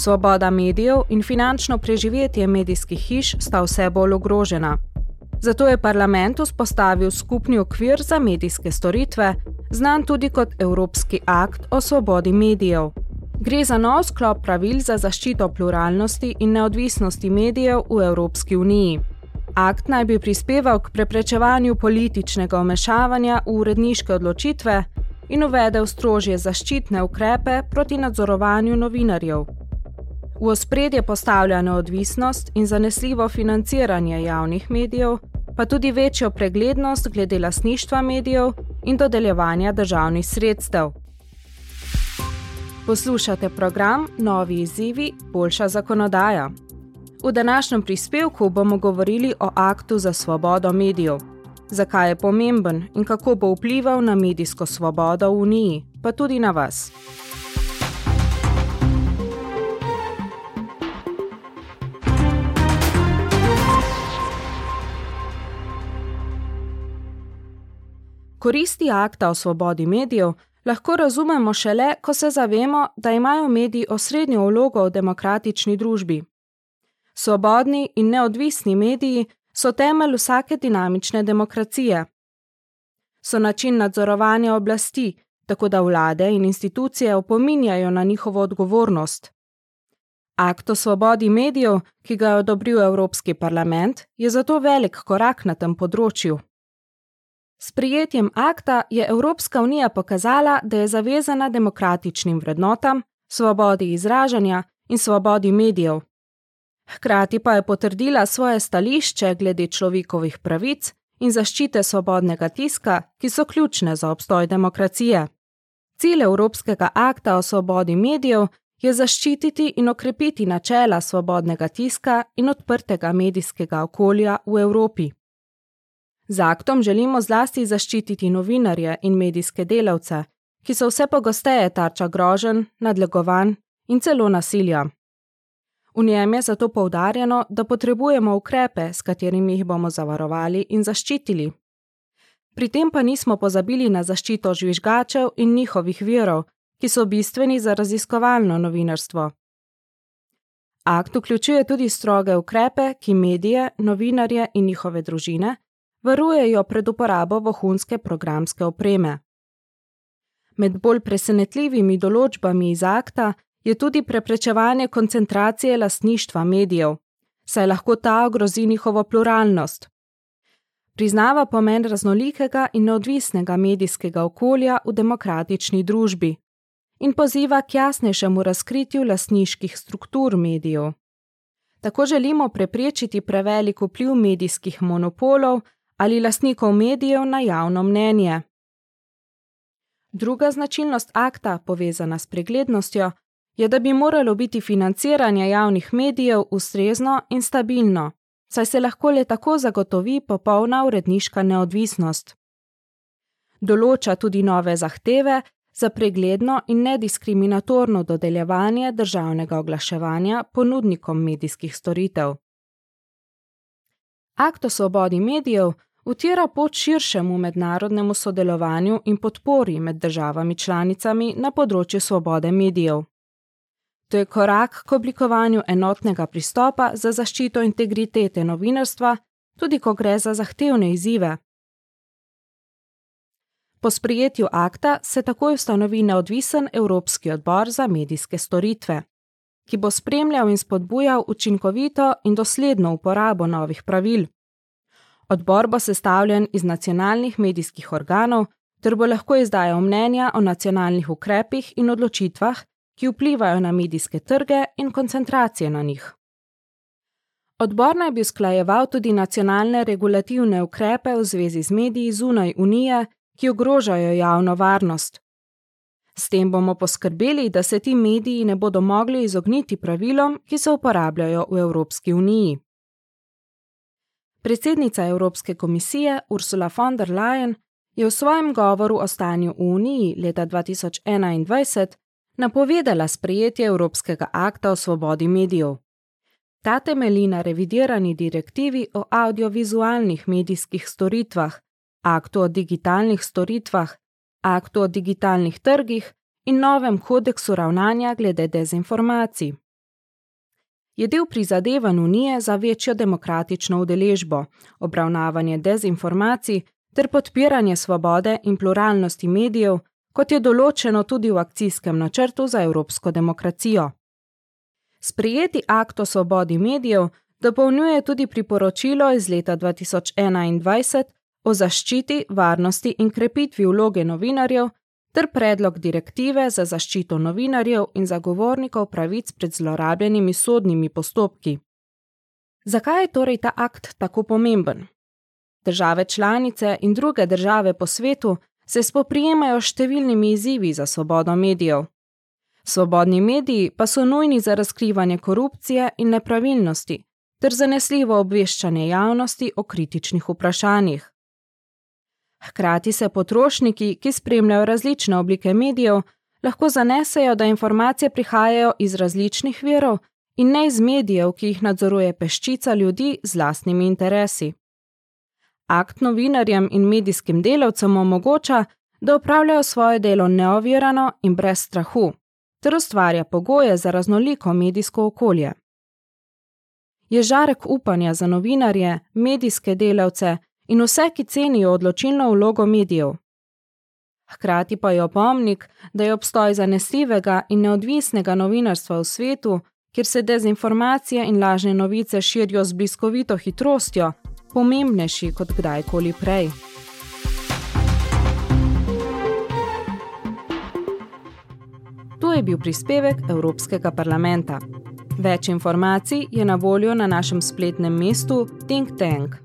Svoboda medijev in finančno preživetje medijskih hiš sta vse bolj ogrožena. Zato je parlament vzpostavil skupni okvir za medijske storitve, znan tudi kot Evropski akt o svobodi medijev. Gre za nov sklop pravil za zaščito pluralnosti in neodvisnosti medijev v Evropski uniji. Akt naj bi prispeval k preprečevanju političnega omešavanja v uredniške odločitve in uvedel strožje zaščitne ukrepe proti nadzorovanju novinarjev. V ospredje postavlja neodvisnost in zanesljivo financiranje javnih medijev, pa tudi večjo preglednost glede lasništva medijev in dodeljevanja državnih sredstev. Poslušate program Novi izzivi, boljša zakonodaja. V današnjem prispevku bomo govorili o aktu za svobodo medijev. Zakaj je pomemben in kako bo vplival na medijsko svobodo v Uniji, pa tudi na vas. Koristi akta o svobodi medijev lahko razumemo šele, ko se zavemo, da imajo mediji osrednjo vlogo v demokratični družbi. Svobodni in neodvisni mediji so temelj vsake dinamične demokracije. So način nadzorovanja oblasti, tako da vlade in institucije opominjajo na njihovo odgovornost. Akt o svobodi medijev, ki ga je odobril Evropski parlament, je zato velik korak na tem področju. S prijetjem akta je Evropska unija pokazala, da je zavezana demokratičnim vrednotam, svobodi izražanja in svobodi medijev. Hkrati pa je potrdila svoje stališče glede človekovih pravic in zaščite svobodnega tiska, ki so ključne za obstoj demokracije. Cilj Evropskega akta o svobodi medijev je zaščititi in okrepiti načela svobodnega tiska in odprtega medijskega okolja v Evropi. Z aktom želimo zlasti zaščititi novinarje in medijske delavce, ki so vse pogosteje tarča grožen, nadlegovanj in celo nasilja. V njem je zato poudarjeno, da potrebujemo ukrepe, s katerimi jih bomo zavarovali in zaščitili. Pri tem pa nismo pozabili na zaščito žvižgačev in njihovih virov, ki so bistveni za raziskovalno novinarstvo. Akt vključuje tudi stroge ukrepe, ki medije, novinarje in njihove družine varujejo pred uporabo vohunske programske opreme. Med bolj presenetljivimi določbami iz akta je tudi preprečevanje koncentracije lastništva medijev, saj lahko ta ogrozi njihovo pluralnost. Priznava pomen raznolikega in neodvisnega medijskega okolja v demokratični družbi in poziva k jasnejšemu razkritju lastniških struktur medijev. Tako želimo preprečiti prevelik vpliv medijskih monopolov ali lastnikov medijev na javno mnenje. Druga značilnost akta, povezana s preglednostjo, je, da bi moralo biti financiranje javnih medijev ustrezno in stabilno, saj se lahko le tako zagotovi popolna uredniška neodvisnost. Določa tudi nove zahteve za pregledno in nediskriminatorno dodeljevanje državnega oglaševanja ponudnikom medijskih storitev. Akt o svobodi medijev utira pot širšemu mednarodnemu sodelovanju in podpori med državami članicami na področju svobode medijev. To je korak k oblikovanju enotnega pristopa za zaščito integritete novinarstva, tudi ko gre za zahtevne izzive. Po sprijetju akta se takoj ustanovi neodvisen Evropski odbor za medijske storitve, ki bo spremljal in spodbujal učinkovito in dosledno uporabo novih pravil. Odbor bo sestavljen iz nacionalnih medijskih organov ter bo lahko izdajal mnenja o nacionalnih ukrepih in odločitvah, ki vplivajo na medijske trge in koncentracije na njih. Odbor naj bi usklajeval tudi nacionalne regulativne ukrepe v zvezi z mediji zunaj Unije, ki ogrožajo javno varnost. S tem bomo poskrbeli, da se ti mediji ne bodo mogli izogniti pravilom, ki se uporabljajo v Evropski uniji. Predsednica Evropske komisije Ursula von der Leyen je v svojem govoru o stanju v Uniji leta 2021 napovedala sprejetje Evropskega akta o svobodi medijev. Ta temelji na revidirani direktivi o audiovizualnih medijskih storitvah, aktu o digitalnih storitvah, aktu o digitalnih trgih in novem kodeksu ravnanja glede dezinformacij. Je del prizadevanj Unije za večjo demokratično udeležbo, obravnavanje dezinformacij ter podpiranje svobode in pluralnosti medijev, kot je določeno tudi v akcijskem načrtu za evropsko demokracijo. Sprijeti akt o svobodi medijev dopolnjuje tudi priporočilo iz leta 2021 o zaščiti, varnosti in krepitvi vloge novinarjev ter predlog direktive za zaščito novinarjev in zagovornikov pravic pred zlorabljenimi sodnimi postopki. Zakaj je torej ta akt tako pomemben? Države članice in druge države po svetu se spoprijemajo številnimi izzivi za svobodo medijev. Svobodni mediji pa so nujni za razkrivanje korupcije in nepravilnosti ter zanesljivo obveščanje javnosti o kritičnih vprašanjih. Hkrati se potrošniki, ki spremljajo različne oblike medijev, lahko zanesejo, da informacije prihajajo iz različnih virov in ne iz medijev, ki jih nadzoruje peščica ljudi z lastnimi interesi. Akt novinarjem in medijskim delavcem omogoča, da upravljajo svoje delo neovirano in brez strahu, ter ustvarja pogoje za raznoliko medijsko okolje. Je žarek upanja za novinarje, medijske delavce in vse, ki cenijo odločilno vlogo medijev. Hkrati pa je opomnik, da je obstoj zanesljivega in neodvisnega novinarstva v svetu, kjer se dezinformacije in lažne novice širijo z bliskovito hitrostjo, pomembnejši kot kdajkoli prej. To je bil prispevek Evropskega parlamenta. Več informacij je na voljo na našem spletnem mestu Think Tank.